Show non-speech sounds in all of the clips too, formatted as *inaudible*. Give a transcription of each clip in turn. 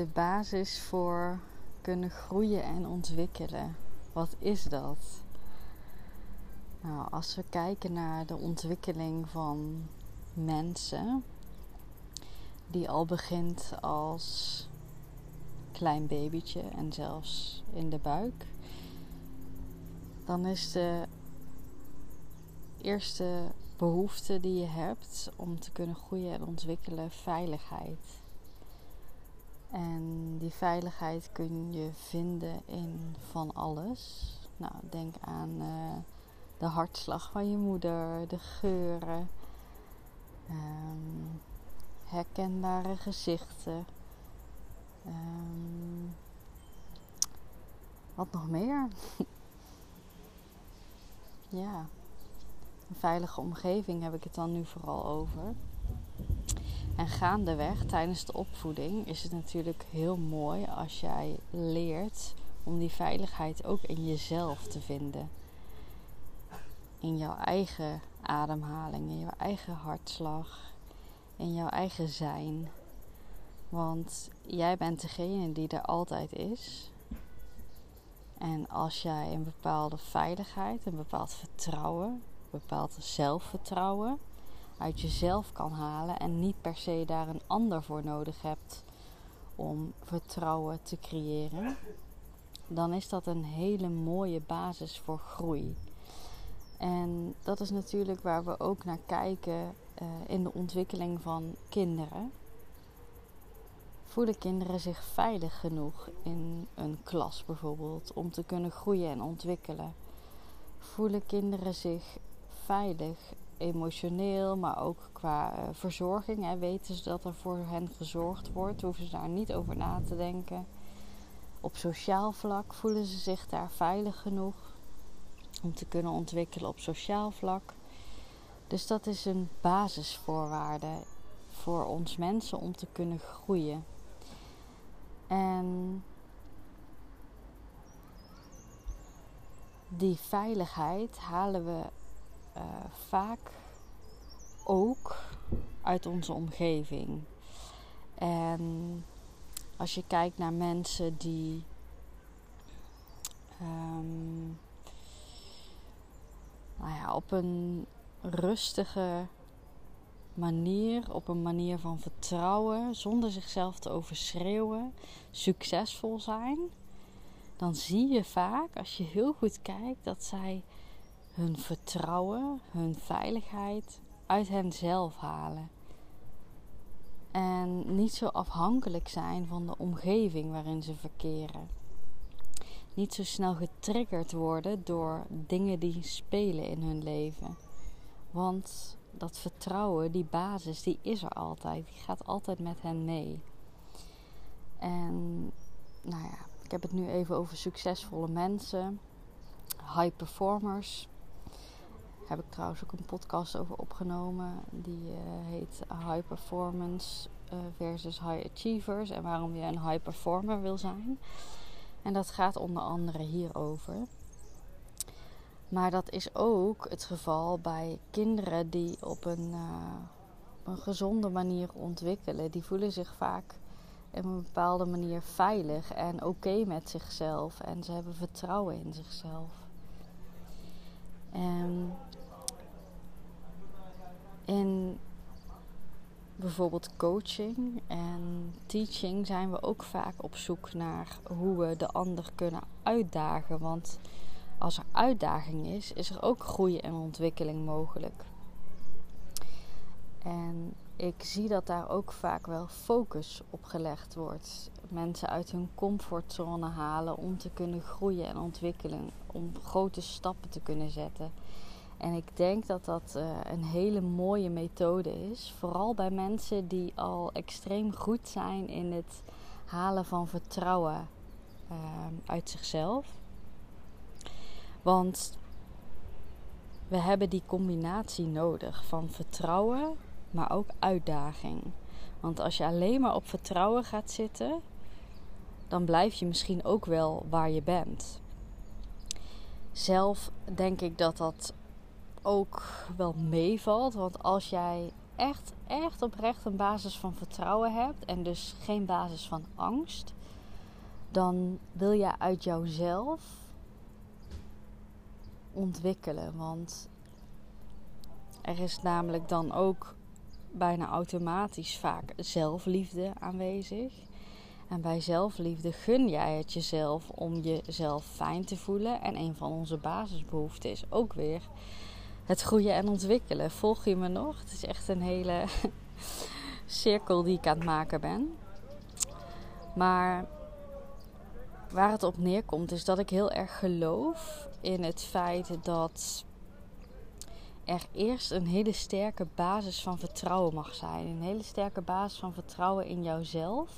De basis voor kunnen groeien en ontwikkelen. Wat is dat? Nou, als we kijken naar de ontwikkeling van mensen, die al begint als klein babytje en zelfs in de buik, dan is de eerste behoefte die je hebt om te kunnen groeien en ontwikkelen veiligheid. En die veiligheid kun je vinden in van alles. Nou, denk aan uh, de hartslag van je moeder, de geuren, um, herkenbare gezichten. Um, wat nog meer? *laughs* ja, een veilige omgeving heb ik het dan nu vooral over. En gaandeweg tijdens de opvoeding is het natuurlijk heel mooi als jij leert om die veiligheid ook in jezelf te vinden. In jouw eigen ademhaling, in jouw eigen hartslag, in jouw eigen zijn. Want jij bent degene die er altijd is. En als jij een bepaalde veiligheid, een bepaald vertrouwen, een bepaald zelfvertrouwen uit jezelf kan halen en niet per se daar een ander voor nodig hebt om vertrouwen te creëren, dan is dat een hele mooie basis voor groei. En dat is natuurlijk waar we ook naar kijken uh, in de ontwikkeling van kinderen. Voelen kinderen zich veilig genoeg in een klas bijvoorbeeld om te kunnen groeien en ontwikkelen? Voelen kinderen zich veilig emotioneel, maar ook qua uh, verzorging. Hè, weten ze dat er voor hen gezorgd wordt, hoeven ze daar niet over na te denken. Op sociaal vlak voelen ze zich daar veilig genoeg om te kunnen ontwikkelen op sociaal vlak. Dus dat is een basisvoorwaarde voor ons mensen om te kunnen groeien. En die veiligheid halen we uh, vaak ook uit onze omgeving. En als je kijkt naar mensen die um, nou ja, op een rustige manier, op een manier van vertrouwen, zonder zichzelf te overschreeuwen, succesvol zijn, dan zie je vaak, als je heel goed kijkt, dat zij hun vertrouwen, hun veiligheid uit henzelf halen. En niet zo afhankelijk zijn van de omgeving waarin ze verkeren. Niet zo snel getriggerd worden door dingen die spelen in hun leven. Want dat vertrouwen, die basis, die is er altijd. Die gaat altijd met hen mee. En nou ja, ik heb het nu even over succesvolle mensen, high performers heb ik trouwens ook een podcast over opgenomen. Die uh, heet High Performance uh, versus High Achievers. En waarom je een high performer wil zijn. En dat gaat onder andere hierover. Maar dat is ook het geval bij kinderen die op een, op een gezonde manier ontwikkelen. Die voelen zich vaak op een bepaalde manier veilig en oké met zichzelf. En ze hebben vertrouwen in zichzelf. En in bijvoorbeeld coaching en teaching zijn we ook vaak op zoek naar hoe we de ander kunnen uitdagen. Want als er uitdaging is, is er ook groei en ontwikkeling mogelijk. En ik zie dat daar ook vaak wel focus op gelegd wordt. Mensen uit hun comfortzone halen om te kunnen groeien en ontwikkelen, om grote stappen te kunnen zetten. En ik denk dat dat uh, een hele mooie methode is. Vooral bij mensen die al extreem goed zijn in het halen van vertrouwen ehm, uit zichzelf. Want we hebben die combinatie nodig van vertrouwen, maar ook uitdaging. Want als je alleen maar op vertrouwen gaat zitten, dan blijf je misschien ook wel waar je bent. Zelf denk ik dat dat ook wel meevalt. Want als jij echt, echt oprecht een basis van vertrouwen hebt en dus geen basis van angst, dan wil je uit jouzelf ontwikkelen. Want er is namelijk dan ook bijna automatisch vaak zelfliefde aanwezig. En bij zelfliefde gun jij het jezelf om jezelf fijn te voelen. En een van onze basisbehoeften is ook weer het groeien en ontwikkelen. Volg je me nog? Het is echt een hele *laughs* cirkel die ik aan het maken ben. Maar waar het op neerkomt is dat ik heel erg geloof in het feit dat er eerst een hele sterke basis van vertrouwen mag zijn. Een hele sterke basis van vertrouwen in jouzelf.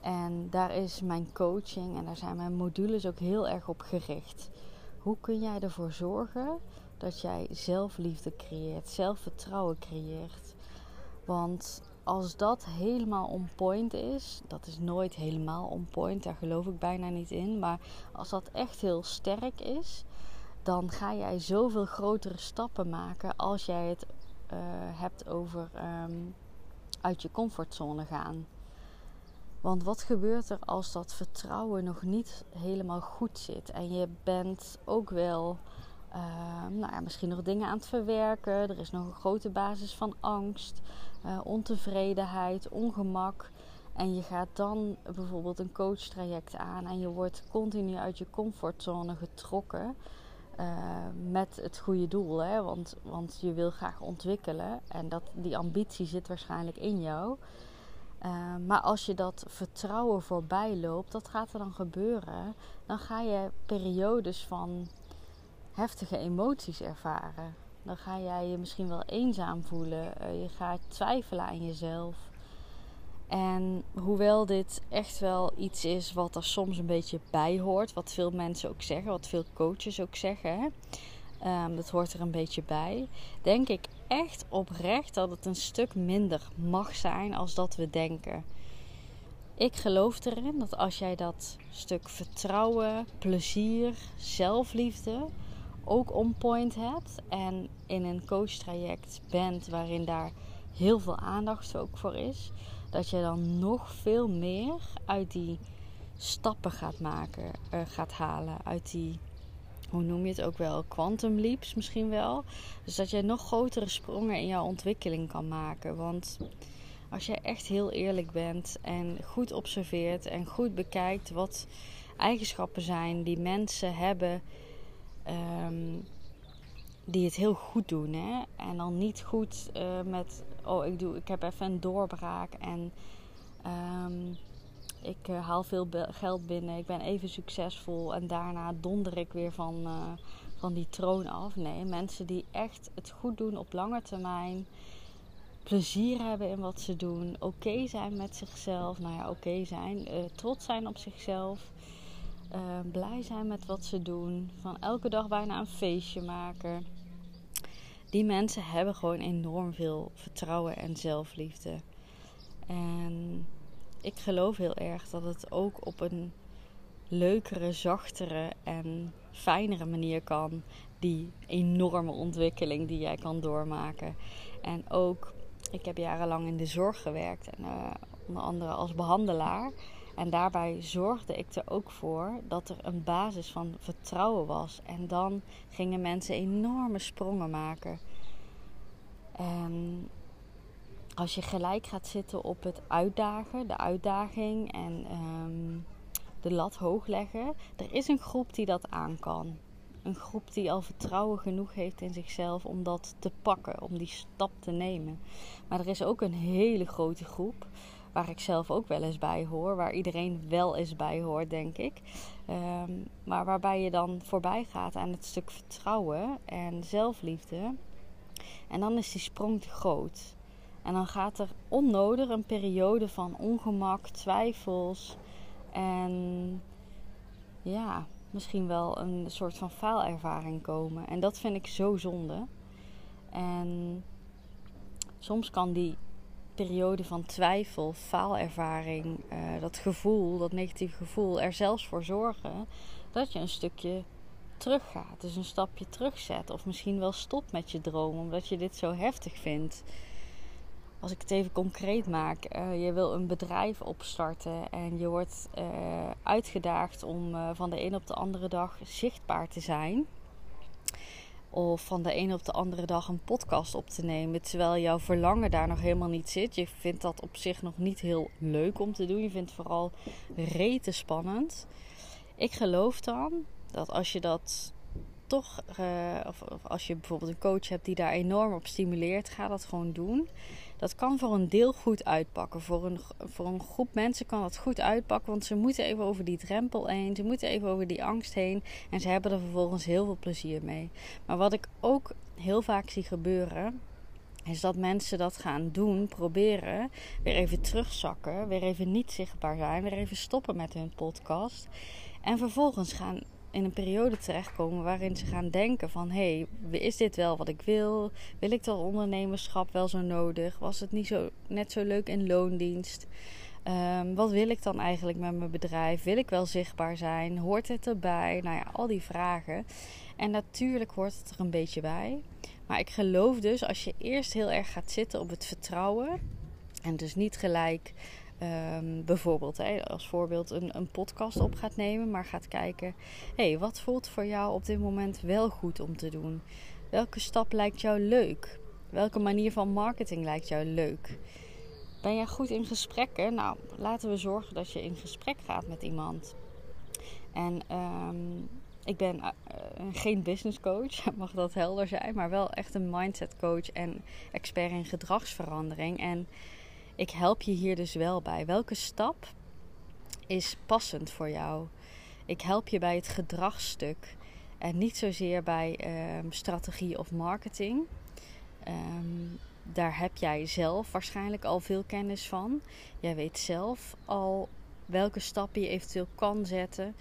En daar is mijn coaching en daar zijn mijn modules ook heel erg op gericht. Hoe kun jij ervoor zorgen dat jij zelfliefde creëert, zelfvertrouwen creëert? Want als dat helemaal on point is, dat is nooit helemaal on point, daar geloof ik bijna niet in. Maar als dat echt heel sterk is, dan ga jij zoveel grotere stappen maken als jij het uh, hebt over um, uit je comfortzone gaan. Want wat gebeurt er als dat vertrouwen nog niet helemaal goed zit en je bent ook wel uh, nou ja, misschien nog dingen aan het verwerken. Er is nog een grote basis van angst, uh, ontevredenheid, ongemak. En je gaat dan bijvoorbeeld een coachtraject aan en je wordt continu uit je comfortzone getrokken. Uh, met het goede doel. Hè? Want, want je wil graag ontwikkelen. En dat, die ambitie zit waarschijnlijk in jou. Uh, maar als je dat vertrouwen voorbij loopt, dat gaat er dan gebeuren. Dan ga je periodes van heftige emoties ervaren. Dan ga jij je misschien wel eenzaam voelen. Uh, je gaat twijfelen aan jezelf. En hoewel dit echt wel iets is wat er soms een beetje bij hoort, wat veel mensen ook zeggen, wat veel coaches ook zeggen, um, dat hoort er een beetje bij, denk ik echt oprecht dat het een stuk minder mag zijn als dat we denken. Ik geloof erin dat als jij dat stuk vertrouwen, plezier, zelfliefde ook on point hebt en in een coachtraject bent waarin daar heel veel aandacht ook voor is, dat je dan nog veel meer uit die stappen gaat maken, uh, gaat halen. Uit die, hoe noem je het ook wel, quantum leaps misschien wel. Dus dat je nog grotere sprongen in jouw ontwikkeling kan maken. Want als je echt heel eerlijk bent en goed observeert en goed bekijkt wat eigenschappen zijn die mensen hebben. Um, die het heel goed doen. Hè? En dan niet goed uh, met, oh ik, doe, ik heb even een doorbraak en um, ik uh, haal veel geld binnen, ik ben even succesvol en daarna donder ik weer van, uh, van die troon af. Nee, mensen die echt het goed doen op lange termijn, plezier hebben in wat ze doen, oké zijn met zichzelf, nou ja, oké zijn, trots zijn op zichzelf. Uh, blij zijn met wat ze doen. Van elke dag bijna een feestje maken. Die mensen hebben gewoon enorm veel vertrouwen en zelfliefde. En ik geloof heel erg dat het ook op een leukere, zachtere en fijnere manier kan. Die enorme ontwikkeling die jij kan doormaken. En ook, ik heb jarenlang in de zorg gewerkt. En uh, onder andere als behandelaar. En daarbij zorgde ik er ook voor dat er een basis van vertrouwen was. En dan gingen mensen enorme sprongen maken. En als je gelijk gaat zitten op het uitdagen, de uitdaging en um, de lat hoog leggen, er is een groep die dat aan kan. Een groep die al vertrouwen genoeg heeft in zichzelf om dat te pakken, om die stap te nemen. Maar er is ook een hele grote groep waar ik zelf ook wel eens bij hoor, waar iedereen wel eens bij hoort, denk ik. Um, maar waarbij je dan voorbij gaat aan het stuk vertrouwen en zelfliefde. En dan is die sprong te groot. En dan gaat er onnodig een periode van ongemak, twijfels en ja, misschien wel een soort van faalervaring komen. En dat vind ik zo zonde. En soms kan die periode van twijfel, faalervaring, uh, dat gevoel, dat negatieve gevoel, er zelfs voor zorgen dat je een stukje teruggaat. Dus een stapje terugzet. Of misschien wel stopt met je droom omdat je dit zo heftig vindt. Als ik het even concreet maak, uh, je wil een bedrijf opstarten en je wordt uh, uitgedaagd om van de een op de andere dag zichtbaar te zijn. Of van de een op de andere dag een podcast op te nemen. Terwijl jouw verlangen daar nog helemaal niet zit. Je vindt dat op zich nog niet heel leuk om te doen. Je vindt het vooral rete spannend. Ik geloof dan dat als je dat toch, of, of, als je bijvoorbeeld een coach hebt die daar enorm op stimuleert, ga dat gewoon doen. Dat kan voor een deel goed uitpakken. Voor een, voor een groep mensen kan dat goed uitpakken, want ze moeten even over die drempel heen, ze moeten even over die angst heen en ze hebben er vervolgens heel veel plezier mee. Maar wat ik ook heel vaak zie gebeuren, is dat mensen dat gaan doen, proberen, weer even terugzakken, weer even niet zichtbaar zijn, weer even stoppen met hun podcast. En vervolgens gaan in een periode terechtkomen waarin ze gaan denken van... hé, hey, is dit wel wat ik wil? Wil ik dat ondernemerschap wel zo nodig? Was het niet zo, net zo leuk in loondienst? Um, wat wil ik dan eigenlijk met mijn bedrijf? Wil ik wel zichtbaar zijn? Hoort het erbij? Nou ja, al die vragen. En natuurlijk hoort het er een beetje bij. Maar ik geloof dus als je eerst heel erg gaat zitten op het vertrouwen... en dus niet gelijk Um, bijvoorbeeld als voorbeeld een, een, podcast op gaat nemen, maar gaat kijken: hé, hey, wat voelt voor jou op dit moment wel goed om te doen? Welke stap lijkt jou leuk? Welke manier van marketing lijkt jou leuk? Ben jij goed in gesprekken? Nou, laten we zorgen dat je in gesprek gaat met iemand. En um, ik ben uh, geen business coach, *laughs* mag dat helder zijn, maar wel echt een mindset coach en expert in gedragsverandering. En ik help je hier dus wel bij. Welke stap is passend voor jou? Ik help je bij het gedragsstuk en niet zozeer bij um, strategie of marketing. Um, daar heb jij zelf waarschijnlijk al veel kennis van. Jij weet zelf al welke stappen je eventueel kan zetten.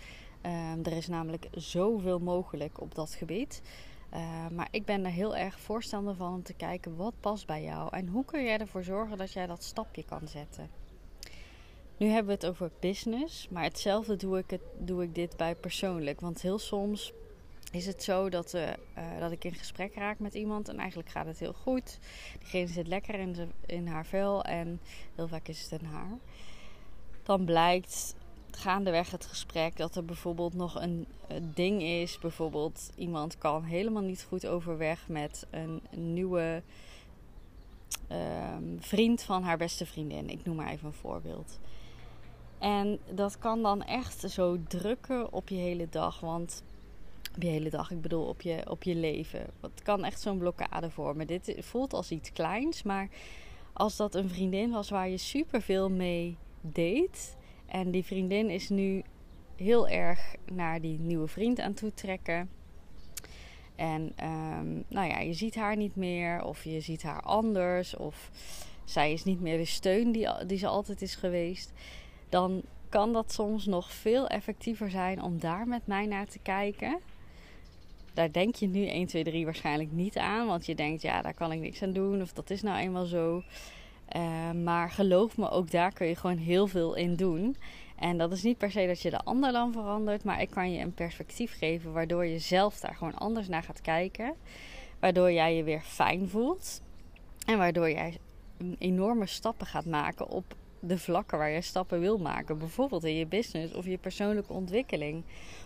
Um, er is namelijk zoveel mogelijk op dat gebied. Uh, maar ik ben er heel erg voorstander van om te kijken wat past bij jou en hoe kun jij ervoor zorgen dat jij dat stapje kan zetten. Nu hebben we het over business, maar hetzelfde doe ik, het, doe ik dit bij persoonlijk. Want heel soms is het zo dat, uh, uh, dat ik in gesprek raak met iemand en eigenlijk gaat het heel goed. Diegene zit lekker in, in haar vel en heel vaak is het een haar. Dan blijkt gaandeweg het gesprek dat er bijvoorbeeld nog een, ding is. Bijvoorbeeld, iemand kan helemaal niet goed overweg met een, nieuwe um, vriend van haar beste vriendin. Ik noem maar even een voorbeeld. En dat kan dan echt zo drukken op je hele dag. Want op je hele dag, ik bedoel op je, op je leven. Het kan echt zo'n blokkade vormen. Dit voelt als iets kleins, maar als dat een vriendin was waar je superveel mee deed en die vriendin is nu heel erg naar die nieuwe vriend aan toe trekken. En um, nou ja, je ziet haar niet meer, of je ziet haar anders, of zij is niet meer de steun die, die ze altijd is geweest. Dan kan dat soms nog veel effectiever zijn om daar met mij naar te kijken. Daar denk je nu 1, 2, 3 waarschijnlijk niet aan, want je denkt, ja, daar kan ik niks aan doen, of dat is nou eenmaal zo. Uh, maar geloof me, ook daar kun je gewoon heel veel in doen. En dat is niet per se dat je de ander dan verandert, maar ik kan je een perspectief geven waardoor je zelf daar gewoon anders naar gaat kijken. Waardoor jij je weer fijn voelt. En waardoor jij enorme stappen gaat maken op de vlakken waar je stappen wil maken. Bijvoorbeeld in je business of je persoonlijke ontwikkeling.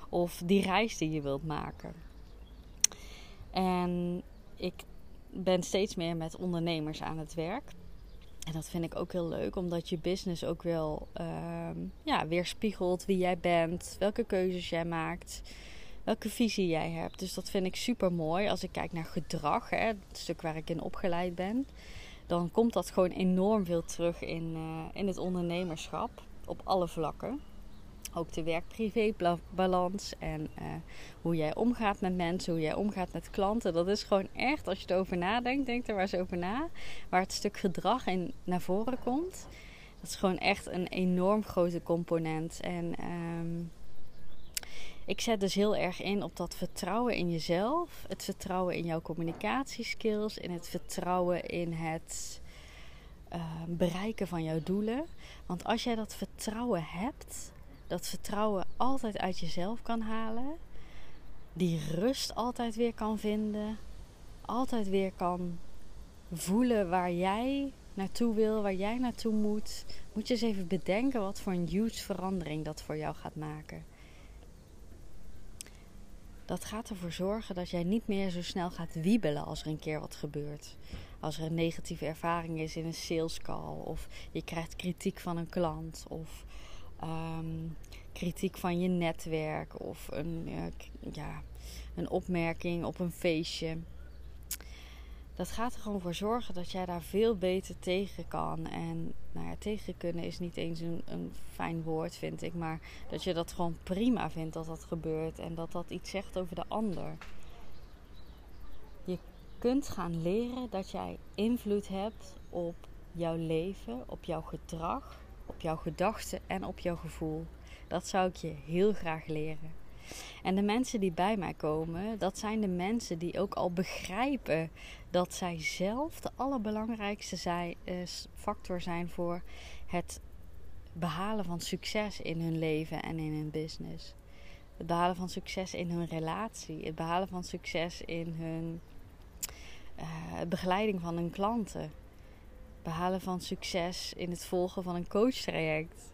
Of die reis die je wilt maken. En ik ben steeds meer met ondernemers aan het werk. En dat vind ik ook heel leuk, omdat je business ook wel uh, ja, weerspiegelt wie jij bent, welke keuzes jij maakt, welke visie jij hebt. Dus dat vind ik super mooi. Als ik kijk naar gedrag, hè, het stuk waar ik in opgeleid ben, dan komt dat gewoon enorm veel terug in, uh, in het ondernemerschap op alle vlakken. Ook de werk-privé-balans en uh, hoe jij omgaat met mensen, hoe jij omgaat met klanten. Dat is gewoon echt, als je erover nadenkt, denk er maar eens over na. Waar het stuk gedrag in naar voren komt. Dat is gewoon echt een enorm grote component. En um, ik zet dus heel erg in op dat vertrouwen in jezelf. Het vertrouwen in jouw communicatieskills. In het vertrouwen in het uh, bereiken van jouw doelen. Want als jij dat vertrouwen hebt, dat vertrouwen altijd uit jezelf kan halen, die rust altijd weer kan vinden, altijd weer kan voelen waar jij naartoe wil, waar jij naartoe moet, moet je eens even bedenken wat voor een huge verandering dat voor jou gaat maken. Dat gaat ervoor zorgen dat jij niet meer zo snel gaat wiebelen als er een keer wat gebeurt. Als er een negatieve ervaring is in een sales call, of je krijgt kritiek van een klant, of um, kritiek van je netwerk of een, ja, een opmerking op een feestje. Dat gaat er gewoon voor zorgen dat jij daar veel beter tegen kan. En nou ja, tegen kunnen is niet eens een, een fijn woord, vind ik. Maar dat je dat gewoon prima vindt dat dat gebeurt. En dat dat iets zegt over de ander. Je kunt gaan leren dat jij invloed hebt op jouw leven, op jouw gedrag op jouw gedachten en op jouw gevoel. Dat zou ik je heel graag leren. En de mensen die bij mij komen, dat zijn de mensen die ook al begrijpen dat zij zelf de allerbelangrijkste uh, factor zijn voor het behalen van succes in hun leven en in hun business. Het behalen van succes in hun relatie. Het behalen van succes in hun uh, begeleiding van hun klanten behalen van succes in het volgen van een coachtraject.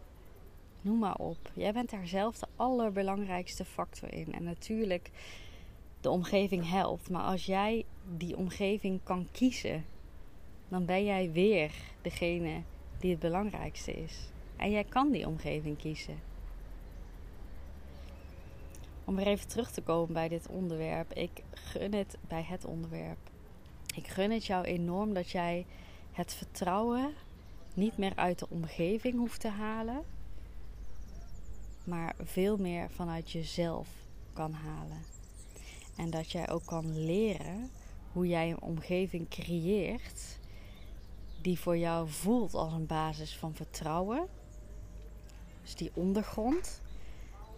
Noem maar op. Jij bent daar zelf de allerbelangrijkste factor in. En natuurlijk, de omgeving helpt. Maar als jij die omgeving kan kiezen, dan ben jij weer degene die het belangrijkste is. En jij kan die omgeving kiezen. Om weer even terug te komen bij dit onderwerp. Ik gun het bij het onderwerp. Ik gun het jou enorm dat jij het vertrouwen niet meer uit de omgeving hoeft te halen, maar veel meer vanuit jezelf kan halen. En dat jij ook kan leren hoe jij een omgeving creëert die voor jou voelt als een basis van vertrouwen. Dus die ondergrond,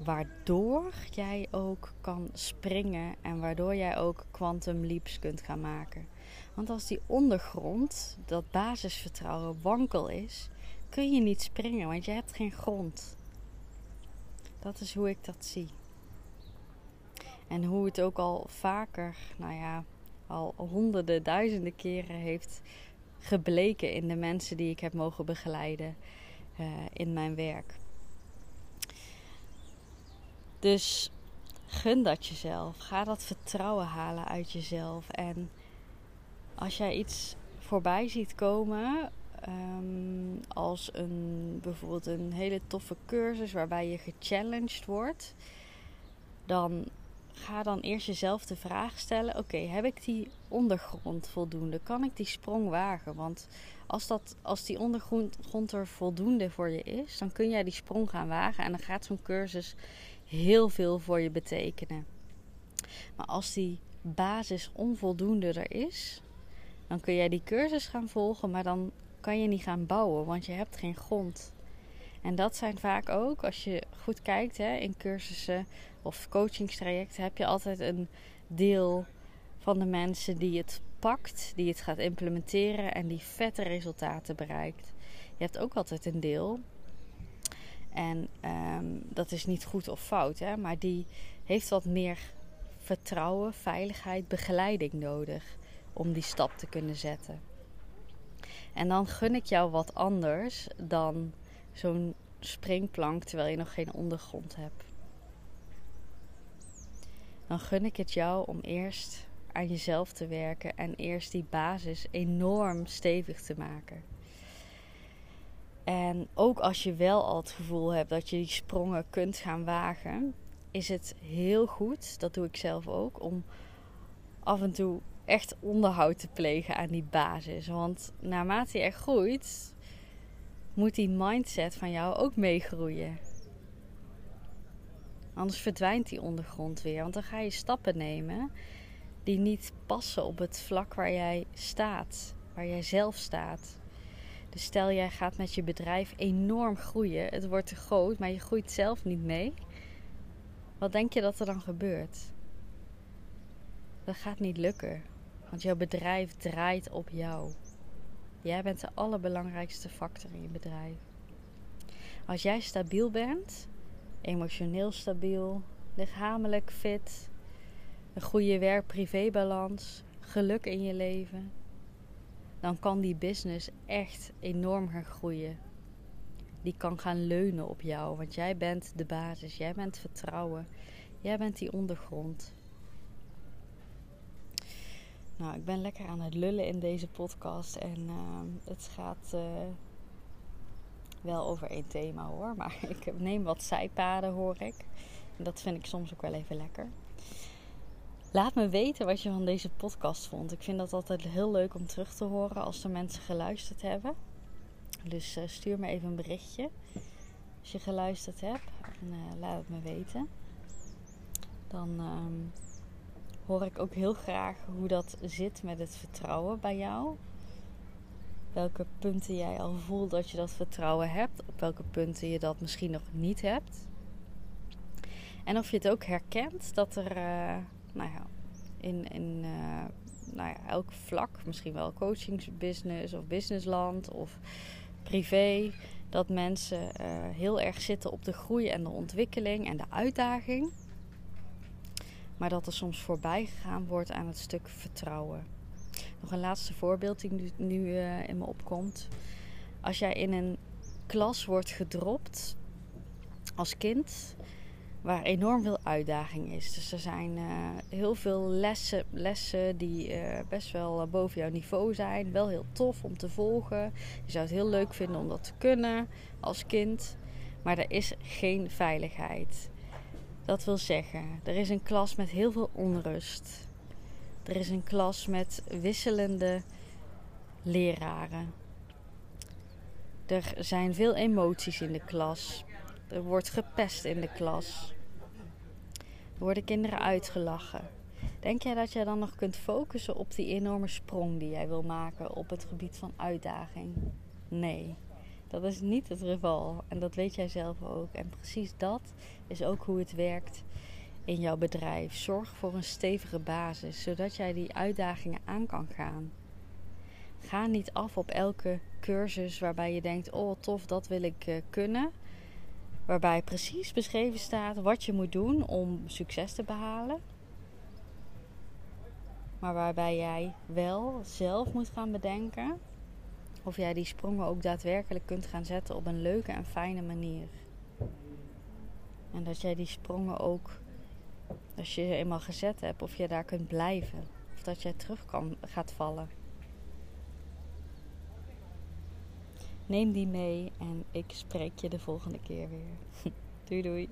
waardoor jij ook kan springen en waardoor jij ook quantum leaps kunt gaan maken. Want als die ondergrond, dat basisvertrouwen, wankel is, kun je niet springen, want je hebt geen grond. Dat is hoe ik dat zie. En hoe het ook al vaker, nou ja, al honderden, duizenden keren heeft gebleken in de mensen die ik heb mogen begeleiden uh, in mijn werk. Dus gun dat jezelf. Ga dat vertrouwen halen uit jezelf. En als jij iets voorbij ziet komen, um, als een, bijvoorbeeld een hele toffe cursus waarbij je gechallenged wordt, dan ga dan eerst jezelf de vraag stellen: oké, heb ik die ondergrond voldoende? Kan ik die sprong wagen? Want als, dat, als die ondergrond er voldoende voor je is, dan kun jij die sprong gaan wagen en dan gaat zo'n cursus heel veel voor je betekenen. Maar als die basis onvoldoende er is, dan kun jij die cursus gaan volgen, maar dan kan je niet gaan bouwen, want je hebt geen grond. En dat zijn vaak ook, als je goed kijkt hè, in cursussen of coachingstrajecten, heb je altijd een deel van de mensen die het pakt, die het gaat implementeren en die vette resultaten bereikt. Je hebt ook altijd een deel, en um, dat is niet goed of fout, hè, maar die heeft wat meer vertrouwen, veiligheid, begeleiding nodig om die stap te kunnen zetten. En dan gun ik jou wat anders dan zo'n springplank terwijl je nog geen ondergrond hebt. Dan gun ik het jou om eerst aan jezelf te werken en eerst die basis enorm stevig te maken. En ook als je wel al het gevoel hebt dat je die sprongen kunt gaan wagen, is het heel goed, dat doe ik zelf ook, om af en toe echt onderhoud te plegen aan die basis. Want naarmate je echt groeit, moet die mindset van jou ook meegroeien. Anders verdwijnt die ondergrond weer. Want dan ga je stappen nemen die niet passen op het vlak waar jij staat, waar jij zelf staat. Dus stel jij gaat met je bedrijf enorm groeien, het wordt te groot, maar je groeit zelf niet mee. Wat denk je dat er dan gebeurt? Dat gaat niet lukken, want jouw bedrijf draait op jou. Jij bent de allerbelangrijkste factor in je bedrijf. Als jij stabiel bent, emotioneel stabiel, lichamelijk fit, een goede werk-privébalans, geluk in je leven, dan kan die business echt enorm gaan groeien. Die kan gaan leunen op jou, want jij bent de basis, jij bent vertrouwen, jij bent die ondergrond. Nou, ik ben lekker aan het lullen in deze podcast en uh, het gaat uh, wel over één thema hoor, *laughs* maar ik neem wat zijpaden hoor ik. En dat vind ik soms ook wel even lekker. Laat me weten wat je van deze podcast vond. Ik vind dat altijd heel leuk om terug te horen als er mensen geluisterd hebben. Dus uh, stuur me even een berichtje als je geluisterd hebt. En uh, laat het me weten. Dan um, hoor ik ook heel graag hoe dat zit met het vertrouwen bij jou. Welke punten jij al voelt dat je dat vertrouwen hebt. Op welke punten je dat misschien nog niet hebt. En of je het ook herkent dat er uh, nou ja, in, in uh, nou ja, elk vlak, misschien wel coachingsbusiness of businessland of privé, dat mensen uh, heel erg zitten op de groei en de ontwikkeling en de uitdaging. Maar dat er soms voorbij gegaan wordt aan het stuk vertrouwen. Nog een laatste voorbeeld die nu, nu uh, in me opkomt. Als jij in een klas wordt gedropt als kind, waar enorm veel uitdaging is. Dus er zijn uh, heel veel lessen, lessen die uh, best wel boven jouw niveau zijn. Wel heel tof om te volgen. Je zou het heel leuk vinden om dat te kunnen als kind. Maar er is geen veiligheid. Dat wil zeggen, er is een klas met heel veel onrust. Er is een klas met wisselende leraren. Er zijn veel emoties in de klas. Er wordt gepest in de klas. Er worden kinderen uitgelachen. Denk jij dat jij dan nog kunt focussen op die enorme sprong die jij wil maken op het gebied van uitdaging? Nee, dat is niet het geval. En dat weet jij zelf ook. En precies dat is ook hoe het werkt in jouw bedrijf. Zorg voor een stevige basis, zodat jij die uitdagingen aan kan gaan. Ga niet af op elke cursus waarbij je denkt: oh tof, dat wil ik uh, kunnen. Waarbij precies beschreven staat wat je moet doen om succes te behalen. Maar waarbij jij wel zelf moet gaan bedenken of jij die sprongen ook daadwerkelijk kunt gaan zetten op een leuke en fijne manier. En dat jij die sprongen ook, als je ze eenmaal gezet hebt, of je daar kunt blijven. Of dat jij terug kan, gaat vallen. Neem die mee en ik spreek je de volgende keer weer. *laughs* doei doei.